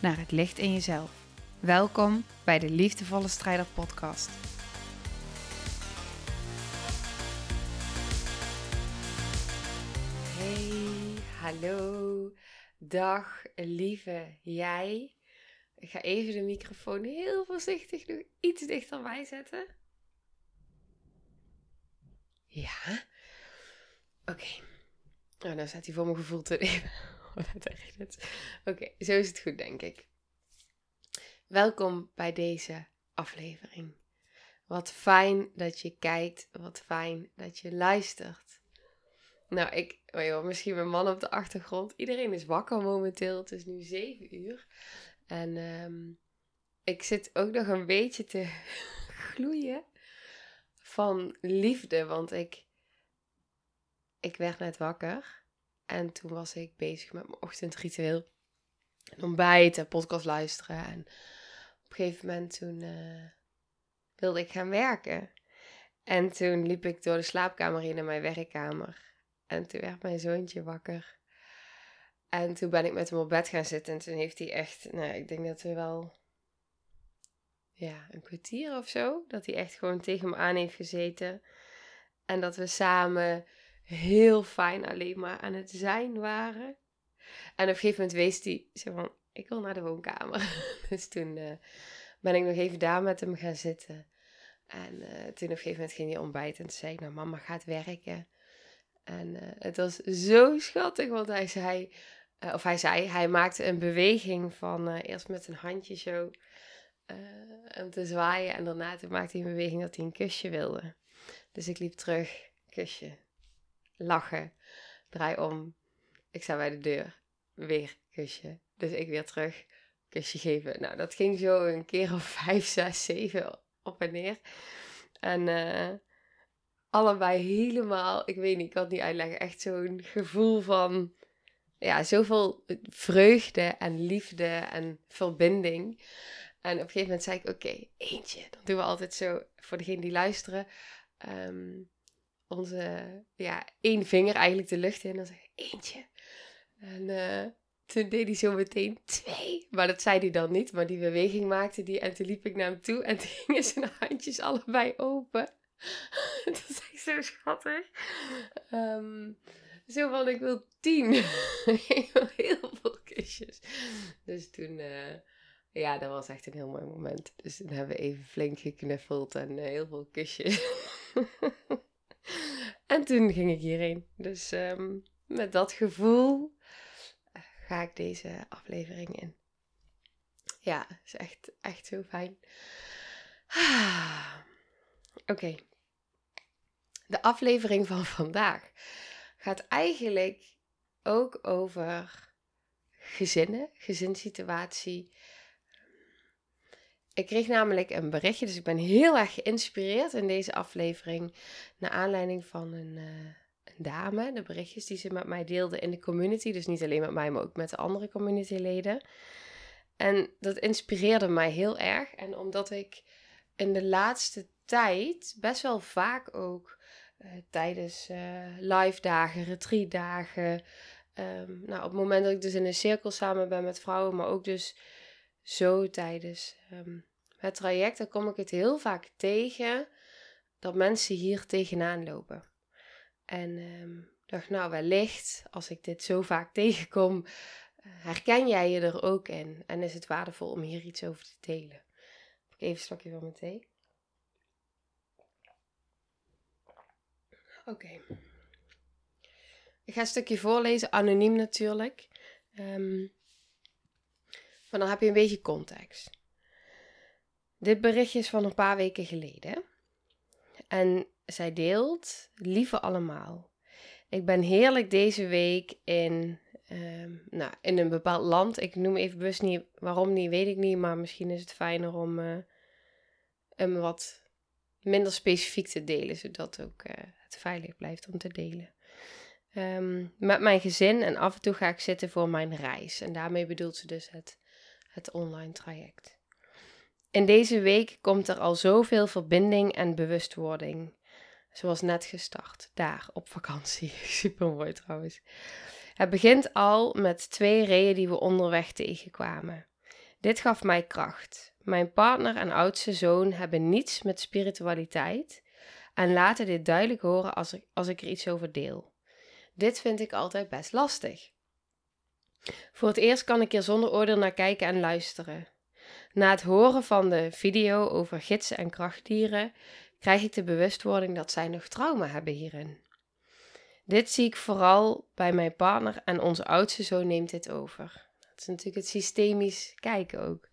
naar het licht in jezelf. Welkom bij de Liefdevolle Strijder Podcast. Hey, hallo, dag lieve jij. Ik ga even de microfoon heel voorzichtig nog iets dichterbij zetten. Ja. Oké. Oh, nou staat hij voor mijn gevoel te even. Oké, zo is het goed, denk ik. Welkom bij deze aflevering. Wat fijn dat je kijkt, wat fijn dat je luistert. Nou, ik, oh joh, misschien mijn man op de achtergrond. Iedereen is wakker momenteel. Het is nu 7 uur. En um, ik zit ook nog een beetje te gloeien van liefde. Want ik, ik werd net wakker. En toen was ik bezig met mijn ochtendritueel. Ontbijten, podcast luisteren. En op een gegeven moment toen uh, wilde ik gaan werken. En toen liep ik door de slaapkamer in naar mijn werkkamer. En toen werd mijn zoontje wakker. En toen ben ik met hem op bed gaan zitten. En toen heeft hij echt, nou, ik denk dat we wel, ja, een kwartier of zo. Dat hij echt gewoon tegen me aan heeft gezeten. En dat we samen heel fijn alleen maar aan het zijn waren. En op een gegeven moment wees hij zo van, ik wil naar de woonkamer. dus toen uh, ben ik nog even daar met hem gaan zitten. En uh, toen op een gegeven moment ging hij ontbijten. En toen zei ik, nou mama gaat werken. En uh, het was zo schattig, want hij zei, of hij zei, hij maakte een beweging van eerst met een handje zo om te zwaaien. En daarna toen maakte hij een beweging dat hij een kusje wilde. Dus ik liep terug, kusje, lachen. Draai om. Ik sta bij de deur. Weer kusje. Dus ik weer terug. Kusje geven. Nou, dat ging zo een keer of vijf, zes, zeven op en neer. En uh, allebei helemaal, ik weet niet, ik kan het niet uitleggen. Echt zo'n gevoel van, ja, zoveel vreugde en liefde en verbinding. En op een gegeven moment zei ik, oké, eentje. Dan doen we altijd zo, voor degenen die luisteren. Um, onze, ja, één vinger eigenlijk de lucht in. En dan zeg ik, eentje. En uh, toen deed hij zo meteen twee. Maar dat zei hij dan niet. Maar die beweging maakte die. En toen liep ik naar hem toe. En toen gingen zijn handjes allebei open. dat is echt zo schattig. Um, zo van, ik wil tien. ik wil heel veel kusjes. Dus toen... Uh, ja, dat was echt een heel mooi moment. Dus toen hebben we even flink geknuffeld en uh, heel veel kusjes. En toen ging ik hierheen. Dus um, met dat gevoel eh, ga ik deze aflevering in. Ja, is echt, echt zo fijn. Ah. Oké. De aflevering van vandaag gaat eigenlijk ook over gezinnen, gezinssituatie ik kreeg namelijk een berichtje, dus ik ben heel erg geïnspireerd in deze aflevering. Naar aanleiding van een, uh, een, dame, de berichtjes die ze met mij deelde in de community. Dus niet alleen met mij, maar ook met de andere communityleden. En dat inspireerde mij heel erg. En omdat ik in de laatste tijd best wel vaak ook uh, tijdens uh, live dagen, retreat dagen. Um, nou, op het moment dat ik dus in een cirkel samen ben met vrouwen, maar ook dus zo tijdens um, het traject, dan kom ik het heel vaak tegen dat mensen hier tegenaan lopen. En um, dacht, nou wellicht, als ik dit zo vaak tegenkom, eh, herken jij je er ook in? En is het waardevol om hier iets over te delen? Even een slokje van thee. Oké. Ik ga een stukje voorlezen, anoniem natuurlijk. Um, maar dan heb je een beetje context. Dit berichtje is van een paar weken geleden. En zij deelt, lieve allemaal. Ik ben heerlijk deze week in, um, nou, in een bepaald land. Ik noem even bewust niet waarom niet, weet ik niet. Maar misschien is het fijner om uh, hem wat minder specifiek te delen, zodat ook uh, het veilig blijft om te delen. Um, met mijn gezin en af en toe ga ik zitten voor mijn reis. En daarmee bedoelt ze dus het, het online traject. In deze week komt er al zoveel verbinding en bewustwording. Zoals net gestart, daar op vakantie. Super mooi trouwens. Het begint al met twee reeën die we onderweg tegenkwamen. Dit gaf mij kracht. Mijn partner en oudste zoon hebben niets met spiritualiteit en laten dit duidelijk horen als ik, als ik er iets over deel. Dit vind ik altijd best lastig. Voor het eerst kan ik er zonder oordeel naar kijken en luisteren. Na het horen van de video over gidsen en krachtdieren krijg ik de bewustwording dat zij nog trauma hebben hierin. Dit zie ik vooral bij mijn partner en onze oudste zoon neemt dit over. Dat is natuurlijk het systemisch kijken ook.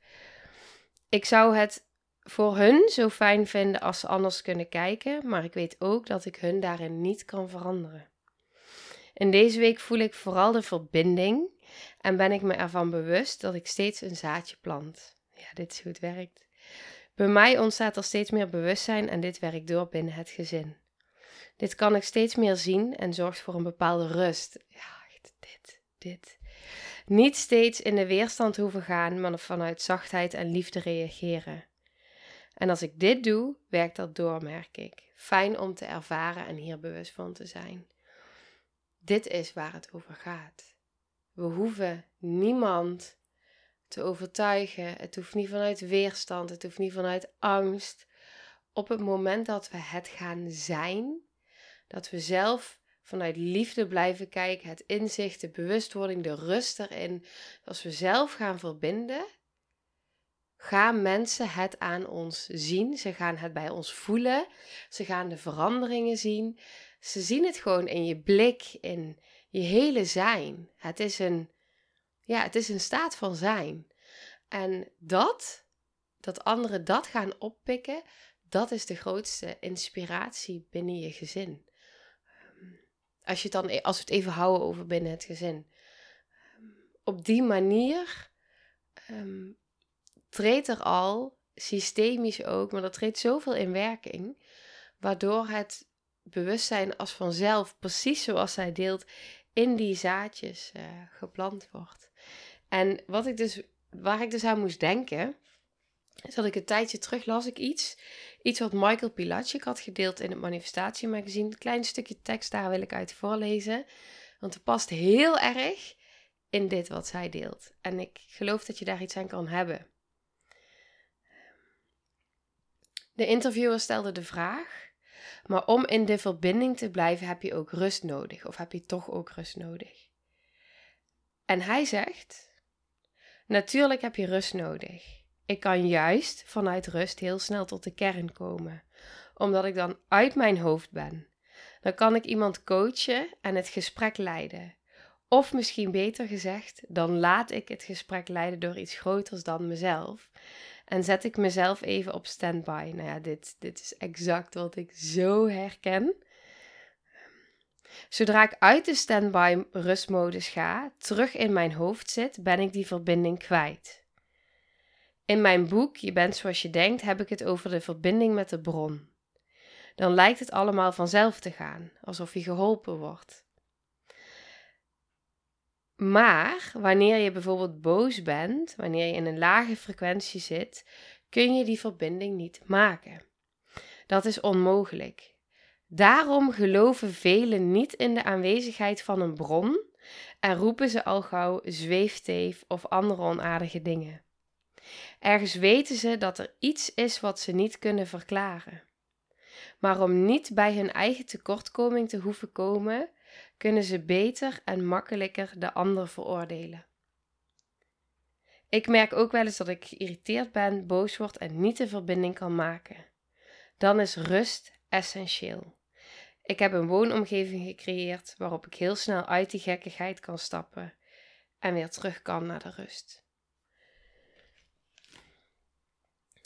Ik zou het voor hun zo fijn vinden als ze anders kunnen kijken, maar ik weet ook dat ik hun daarin niet kan veranderen. In deze week voel ik vooral de verbinding en ben ik me ervan bewust dat ik steeds een zaadje plant. Ja, dit is hoe het werkt. Bij mij ontstaat er steeds meer bewustzijn en dit werkt door binnen het gezin. Dit kan ik steeds meer zien en zorgt voor een bepaalde rust. Ja, dit, dit. Niet steeds in de weerstand hoeven gaan, maar vanuit zachtheid en liefde reageren. En als ik dit doe, werkt dat door, merk ik. Fijn om te ervaren en hier bewust van te zijn. Dit is waar het over gaat. We hoeven niemand te overtuigen. Het hoeft niet vanuit weerstand, het hoeft niet vanuit angst. Op het moment dat we het gaan zijn, dat we zelf vanuit liefde blijven kijken, het inzicht, de bewustwording, de rust erin. Als we zelf gaan verbinden, gaan mensen het aan ons zien. Ze gaan het bij ons voelen. Ze gaan de veranderingen zien. Ze zien het gewoon in je blik, in je hele zijn. Het is een, ja, het is een staat van zijn. En dat, dat anderen dat gaan oppikken, dat is de grootste inspiratie binnen je gezin. Ehm, als, je dan, als we het even houden over binnen het gezin. Ehm, op die manier um, treedt er al, systemisch ook, maar dat treedt zoveel in werking, waardoor het bewustzijn als vanzelf, precies zoals zij deelt, in die zaadjes uh, geplant wordt. En wat ik dus, waar ik dus aan moest denken, is dat ik een tijdje terug las ik iets. Iets wat Michael Pilacic had gedeeld in het manifestatiemagazine. Een klein stukje tekst, daar wil ik uit voorlezen. Want het past heel erg in dit wat zij deelt. En ik geloof dat je daar iets aan kan hebben. De interviewer stelde de vraag: maar om in de verbinding te blijven heb je ook rust nodig, of heb je toch ook rust nodig? En hij zegt: Natuurlijk heb je rust nodig. Ik kan juist vanuit rust heel snel tot de kern komen, omdat ik dan uit mijn hoofd ben. Dan kan ik iemand coachen en het gesprek leiden. Of misschien beter gezegd, dan laat ik het gesprek leiden door iets groters dan mezelf. En zet ik mezelf even op standby. Nou ja, dit, dit is exact wat ik zo herken. Zodra ik uit de standby rustmodus ga, terug in mijn hoofd zit, ben ik die verbinding kwijt. In mijn boek Je bent zoals je denkt heb ik het over de verbinding met de bron. Dan lijkt het allemaal vanzelf te gaan, alsof je geholpen wordt. Maar wanneer je bijvoorbeeld boos bent, wanneer je in een lage frequentie zit, kun je die verbinding niet maken. Dat is onmogelijk. Daarom geloven velen niet in de aanwezigheid van een bron en roepen ze al gauw zweefteef of andere onaardige dingen. Ergens weten ze dat er iets is wat ze niet kunnen verklaren. Maar om niet bij hun eigen tekortkoming te hoeven komen, kunnen ze beter en makkelijker de ander veroordelen. Ik merk ook wel eens dat ik geïrriteerd ben, boos word en niet de verbinding kan maken. Dan is rust essentieel. Ik heb een woonomgeving gecreëerd waarop ik heel snel uit die gekkigheid kan stappen en weer terug kan naar de rust.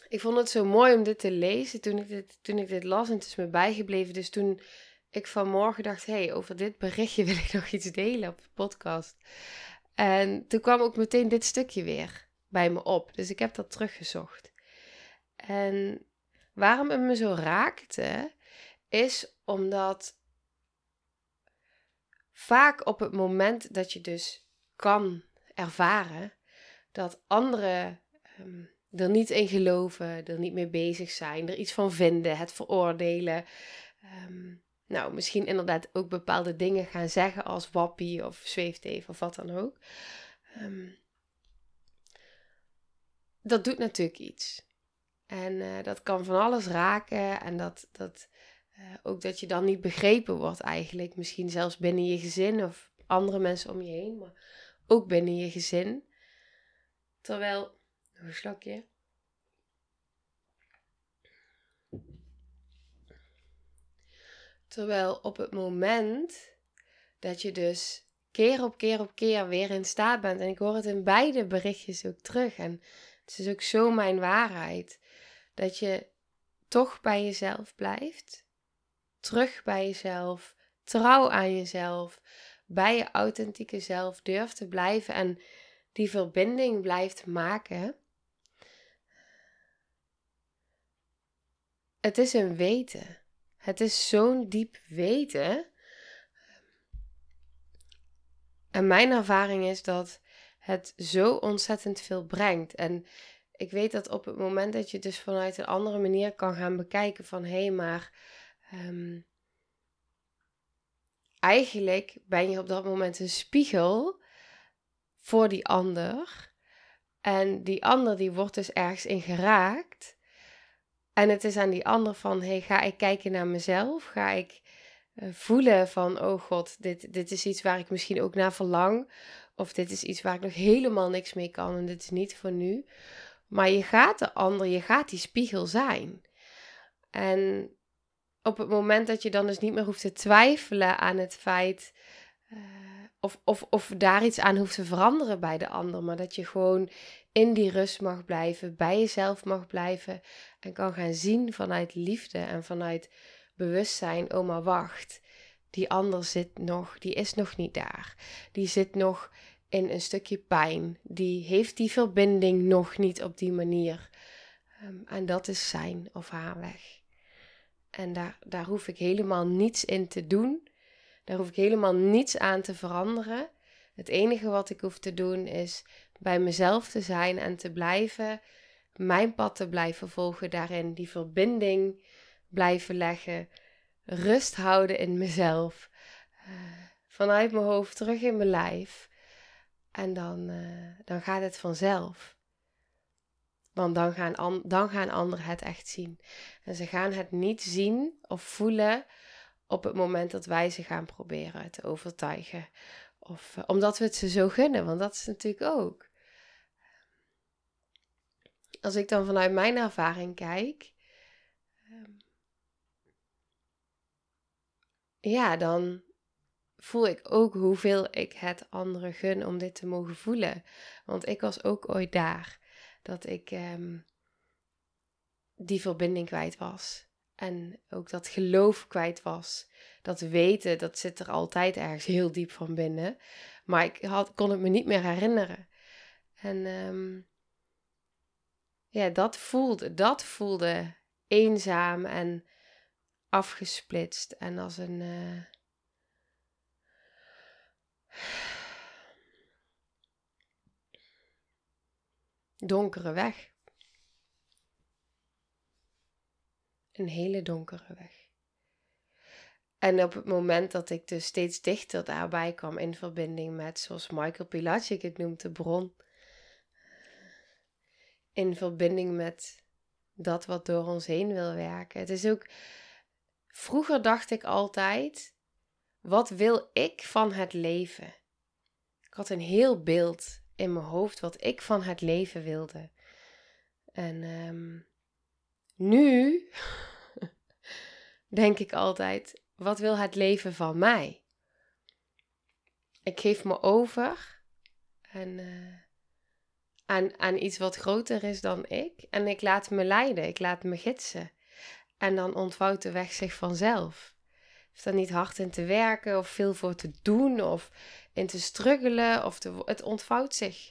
Ik vond het zo mooi om dit te lezen toen ik dit, toen ik dit las en het is me bijgebleven. Dus toen ik vanmorgen dacht, hé, hey, over dit berichtje wil ik nog iets delen op de podcast. En toen kwam ook meteen dit stukje weer bij me op. Dus ik heb dat teruggezocht. En waarom het me zo raakte, is omdat vaak op het moment dat je dus kan ervaren dat anderen um, er niet in geloven, er niet mee bezig zijn, er iets van vinden, het veroordelen. Ehm, nou, misschien inderdaad ook bepaalde dingen gaan zeggen als wappie of zweefteef of wat dan ook. Ehm, dat doet natuurlijk iets. En eh, dat kan van alles raken en dat, dat uh, ook dat je dan niet begrepen wordt eigenlijk. Misschien zelfs binnen je gezin of andere mensen om je heen, maar ook binnen je gezin. Terwijl, nog een slokje. Terwijl op het moment dat je dus keer op keer op keer weer in staat bent, en ik hoor het in beide berichtjes ook terug, en het is ook zo mijn waarheid, dat je toch bij jezelf blijft, terug bij jezelf, trouw aan jezelf, bij je authentieke zelf durft te blijven en die verbinding blijft maken. Het is een weten. Het is zo'n diep weten. En mijn ervaring is dat het zo ontzettend veel brengt. En ik weet dat op het moment dat je dus vanuit een andere manier kan gaan bekijken van hé, hey, maar ehm, eigenlijk ben je op dat moment een spiegel voor die ander. En die ander die wordt dus ergens in geraakt. En het is aan die ander van, hey, ga ik kijken naar mezelf? Ga ik uh, voelen van, oh god, dit, dit is iets waar ik misschien ook naar verlang. Of dit is iets waar ik nog helemaal niks mee kan en dit is niet voor nu. Maar je gaat de ander, je gaat die spiegel zijn. En op het moment dat je dan dus niet meer hoeft te twijfelen aan het feit... Uh, of, of, of daar iets aan hoeft te veranderen bij de ander, maar dat je gewoon in die rust mag blijven, bij jezelf mag blijven en kan gaan zien vanuit liefde en vanuit bewustzijn, oh maar wacht, die ander zit nog, die is nog niet daar. Die zit nog in een stukje pijn. Die heeft die verbinding nog niet op die manier. Um, en dat is zijn of haar weg. En daar, daar hoef ik helemaal niets in te doen. Daar hoef ik helemaal niets aan te veranderen. Het enige wat ik hoef te doen is bij mezelf te zijn en te blijven, mijn pad te blijven volgen daarin, die verbinding blijven leggen, rust houden in mezelf, uh, vanuit mijn hoofd terug in mijn lijf. En dan, uh, dan gaat het vanzelf. Want dan gaan, dan gaan anderen het echt zien. En ze gaan het niet zien of voelen op het moment dat wij ze gaan proberen te overtuigen. Of uh, omdat we het ze zo gunnen, want dat is natuurlijk ook. Als ik dan vanuit mijn ervaring kijk, um, ja, dan voel ik ook hoeveel ik het anderen gun om dit te mogen voelen. Want ik was ook ooit daar dat ik um, die verbinding kwijt was. En ook dat geloof kwijt was. Dat weten, dat zit er altijd ergens heel diep van binnen. Maar ik kon het me niet meer herinneren. En um, ja, dat voelde, dat voelde eenzaam en afgesplitst. En als een. Uh, donkere weg. Een hele donkere weg. En op het moment dat ik dus steeds dichter daarbij kwam in verbinding met, zoals Michael Pilacic het noemt, de bron. In verbinding met dat wat door ons heen wil werken. Het is ook. Vroeger dacht ik altijd: wat wil ik van het leven? Ik had een heel beeld in mijn hoofd wat ik van het leven wilde. En um, nu denk ik altijd: wat wil het leven van mij? Ik geef me over en, uh, aan, iets wat groter is dan ik. En ik laat me leiden, ik laat me gidsen. En dan ontvouwt de weg zich vanzelf. hoeft daar niet hard in te werken of veel voor te doen of in te struggelen. Of te, het ontvouwt zich.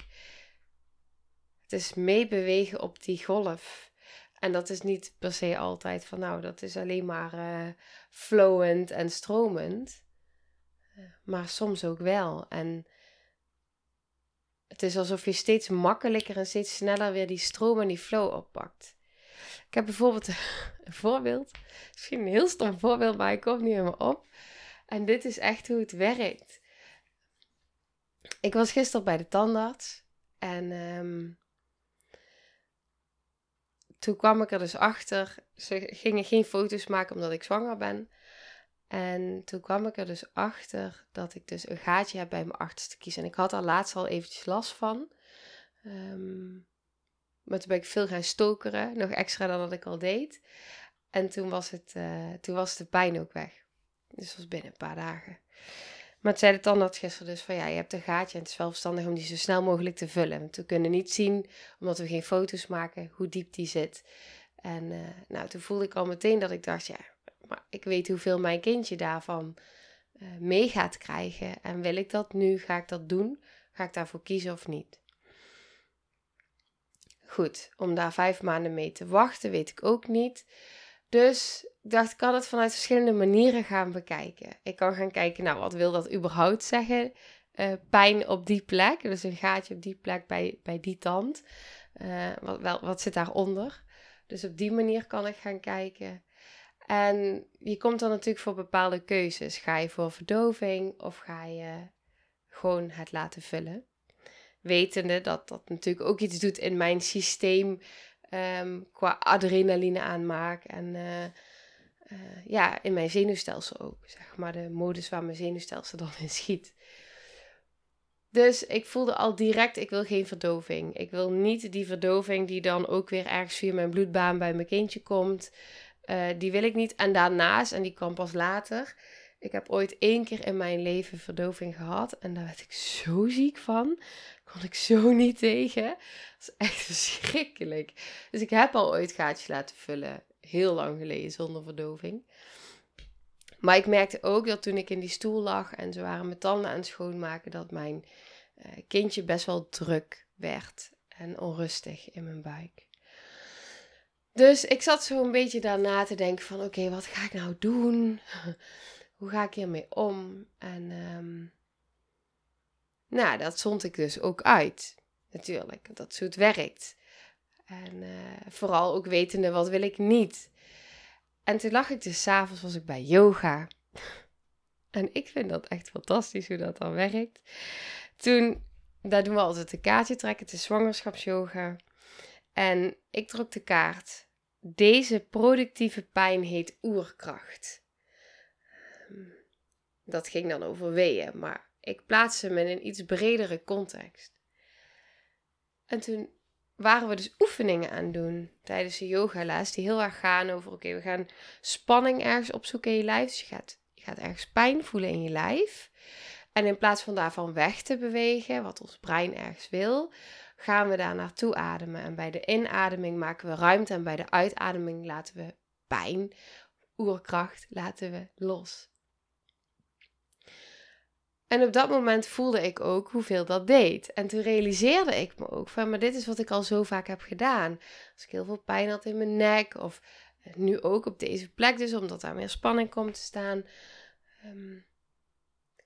Het is meebewegen op die golf. En dat is niet per se altijd van nou, dat is alleen maar uh, flowend en stromend. Maar soms ook wel. En het is alsof je steeds makkelijker en steeds sneller weer die stroom en die flow oppakt. Ik heb bijvoorbeeld een voorbeeld. Misschien een heel stom voorbeeld, maar ik kom niet helemaal op. En dit is echt hoe het werkt. Ik was gisteren bij de tandarts. En um, toen kwam ik er dus achter. Ze gingen geen foto's maken omdat ik zwanger ben. En toen kwam ik er dus achter dat ik dus een gaatje heb bij mijn achterste kies. En ik had er laatst al eventjes last van. Um, maar toen ben ik veel gaan stokeren. Nog extra dan dat ik al deed. En toen was, het, uh, toen was de pijn ook weg. Dus dat was binnen een paar dagen. Maar het zei de tandarts gisteren dus van ja, je hebt een gaatje en het is wel verstandig om die zo snel mogelijk te vullen. Want we kunnen niet zien, omdat we geen foto's maken, hoe diep die zit. En uh, nou, toen voelde ik al meteen dat ik dacht, ja, maar ik weet hoeveel mijn kindje daarvan uh, mee gaat krijgen. En wil ik dat nu? Ga ik dat doen? Ga ik daarvoor kiezen of niet? Goed, om daar vijf maanden mee te wachten, weet ik ook niet. Dus ik dacht, ik kan het vanuit verschillende manieren gaan bekijken. Ik kan gaan kijken, nou, wat wil dat überhaupt zeggen? Uh, pijn op die plek, dus een gaatje op die plek bij, bij die tand. Uh, wat, wel, wat zit daaronder? Dus op die manier kan ik gaan kijken. En je komt dan natuurlijk voor bepaalde keuzes. Ga je voor verdoving of ga je gewoon het laten vullen? Wetende dat dat natuurlijk ook iets doet in mijn systeem um, qua adrenaline aanmaak en uh, uh, ja, in mijn zenuwstelsel ook. Zeg maar de modus waar mijn zenuwstelsel dan in schiet. Dus ik voelde al direct, ik wil geen verdoving. Ik wil niet die verdoving die dan ook weer ergens via mijn bloedbaan bij mijn kindje komt. Uh, die wil ik niet. En daarnaast, en die kwam pas later. Ik heb ooit één keer in mijn leven verdoving gehad. En daar werd ik zo ziek van. Kon ik zo niet tegen. Dat is echt verschrikkelijk. Dus ik heb al ooit gaatjes laten vullen. Heel lang geleden, zonder verdoving. Maar ik merkte ook dat toen ik in die stoel lag en ze waren mijn tanden aan het schoonmaken, dat mijn uh, kindje best wel druk werd en onrustig in mijn buik. Dus ik zat zo een beetje daarna te denken van oké, wat ga ik nou doen? Hoe ga ik hiermee om? En um, nou, dat zond ik dus ook uit. Natuurlijk, dat zo het werkt. En uh, vooral ook wetende wat wil ik niet. En toen lag ik dus s'avonds, was ik bij yoga. En ik vind dat echt fantastisch hoe dat dan werkt. Toen, daar doen we altijd een kaartje trekken. Het zwangerschapsyoga. En ik trok de kaart. Deze productieve pijn heet oerkracht. Dat ging dan over weeën, maar ik plaatste hem in een iets bredere context. En toen waren we dus oefeningen aan het doen tijdens de yogales die heel erg gaan over, oké, we gaan spanning ergens opzoeken in je lijf. Dus je gaat, je gaat ergens pijn voelen in je lijf. En in plaats van daarvan weg te bewegen, wat ons brein ergens wil, gaan we daar naartoe ademen. En bij de inademing maken we ruimte en bij de uitademing laten we pijn, oerkracht, laten we los. En op dat moment voelde ik ook hoeveel dat deed. En toen realiseerde ik me ook van, maar dit is wat ik al zo vaak heb gedaan. Als ik heel veel pijn had in mijn nek, of nu ook op deze plek dus, omdat daar meer spanning komt te staan, ehm,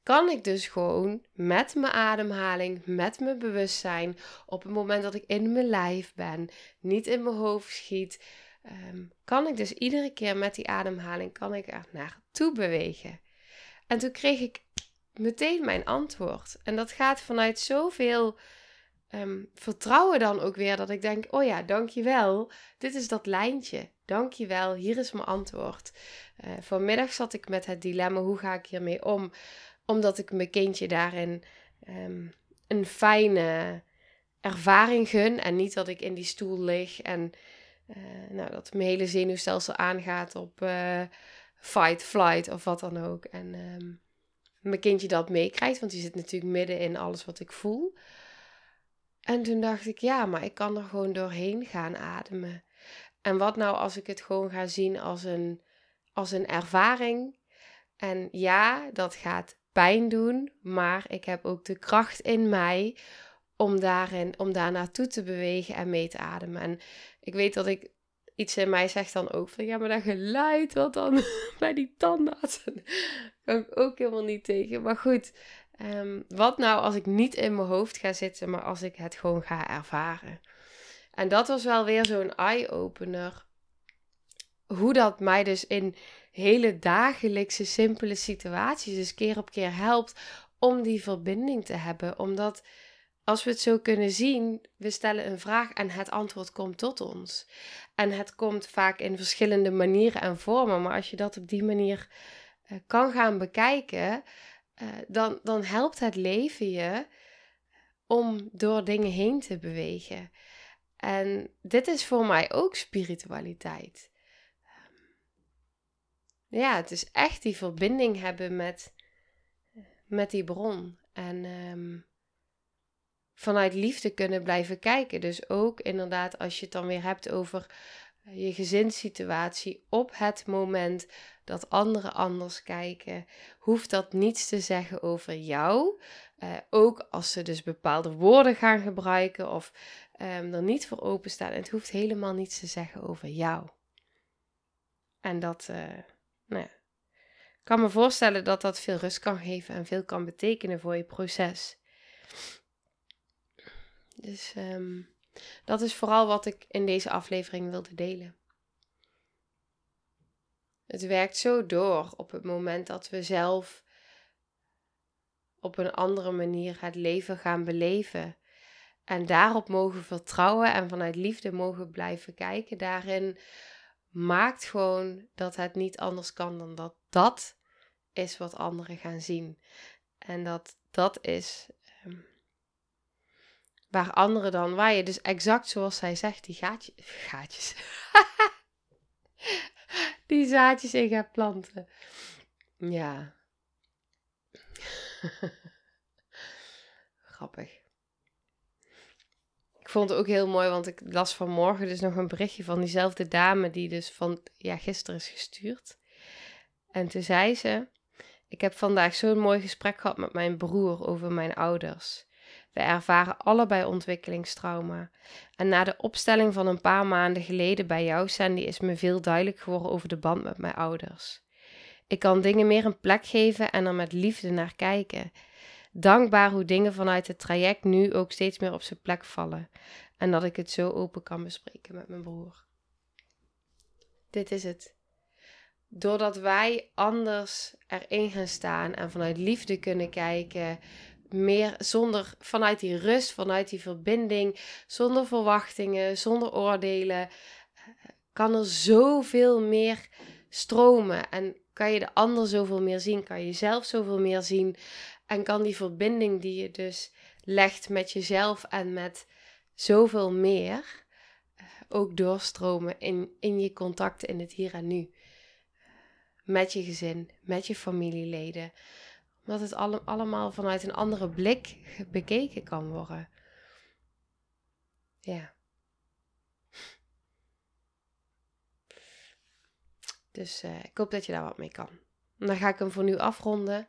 kan ik dus gewoon met mijn ademhaling, met mijn bewustzijn, op het moment dat ik in mijn lijf ben, niet in mijn hoofd schiet, um, kan ik dus iedere keer met die ademhaling, kan ik er naartoe bewegen. En toen kreeg ik meteen mijn antwoord. En dat gaat vanuit zoveel um, vertrouwen dan ook weer dat ik denk: oh ja, dankjewel. Dit is dat lijntje. Dankjewel, hier is mijn antwoord. Uh, vanmiddag zat ik met het dilemma: hoe ga ik hiermee om? Omdat ik mijn kindje daarin um, een fijne ervaring gun. En niet dat ik in die stoel lig en uh, nou, dat mijn hele zenuwstelsel aangaat op uh, fight, flight of wat dan ook. En um, mijn kindje dat meekrijgt, want die zit natuurlijk midden in alles wat ik voel. En toen dacht ik, ja, maar ik kan er gewoon doorheen gaan ademen. En wat nou als ik het gewoon ga zien als een, als een ervaring En ja, dat gaat pijn doen, maar ik heb ook de kracht in mij om daarin, om daar naartoe te bewegen en mee te ademen. En ik weet dat ik iets in mij zegt dan ook van ja, maar dat geluid wat dan bij die tandarts, kan ik ook helemaal niet tegen. Maar goed, ehm, wat nou als ik niet in mijn hoofd ga zitten, maar als ik het gewoon ga ervaren? En dat was wel weer zo'n eye-opener. Hoe dat mij dus in hele dagelijkse, simpele situaties dus keer op keer helpt om die verbinding te hebben. Omdat als we het zo kunnen zien, we stellen een vraag en het antwoord komt tot ons. En het komt vaak in verschillende manieren en vormen. Maar als je dat op die manier uh, kan gaan bekijken, uh, dan, dan helpt het leven je om door dingen heen te bewegen. En dit is voor mij ook spiritualiteit. Ja, het is echt die verbinding hebben met, met die bron. En um, vanuit liefde kunnen blijven kijken. Dus ook inderdaad, als je het dan weer hebt over je gezinssituatie op het moment dat anderen anders kijken, hoeft dat niets te zeggen over jou. Uh, ook als ze dus bepaalde woorden gaan gebruiken of um, er niet voor openstaan. Het hoeft helemaal niets te zeggen over jou. En dat, uh, nou ik kan me voorstellen dat dat veel rust kan geven en veel kan betekenen voor je proces. Dus um, dat is vooral wat ik in deze aflevering wilde delen. Het werkt zo door op het moment dat we zelf op een andere manier het leven gaan beleven. En daarop mogen vertrouwen en vanuit liefde mogen blijven kijken. Daarin maakt gewoon dat het niet anders kan dan dat dat is wat anderen gaan zien. En dat dat is um, waar anderen dan, waar je dus exact zoals zij zegt, die gaatjes, gaatjes, die zaadjes in gaat planten. Ja. Grappig. Vond het ook heel mooi, want ik las vanmorgen dus nog een berichtje van diezelfde dame die dus van, ja, gisteren is gestuurd. En toen zei ze, ik heb vandaag zo'n mooi gesprek gehad met mijn broer over mijn ouders. We ervaren allebei ontwikkelingstrauma. En na de opstelling van een paar maanden geleden bij jou, Sandy, is me veel duidelijk geworden over de band met mijn ouders. Ik kan dingen meer een plek geven en er met liefde naar kijken. Dankbaar hoe dingen vanuit het traject nu ook steeds meer op zijn plek vallen. En dat ik het zo open kan bespreken met mijn broer. Dit is het. Doordat wij anders erin gaan staan en vanuit liefde kunnen kijken, meer zonder vanuit die rust, vanuit die verbinding, zonder verwachtingen, zonder oordelen, kan er zoveel meer stromen en kan je de ander zoveel meer zien, kan je jezelf zoveel meer zien en kan die verbinding die je dus legt met jezelf en met zoveel meer eh, ook doorstromen in, in je contacten in het hier en nu. Met je gezin, met je familieleden omdat het allemaal vanuit een andere blik bekeken kan worden. Ja. Dus uh, ik hoop dat je daar wat mee kan. dan ga ik hem voor nu afronden.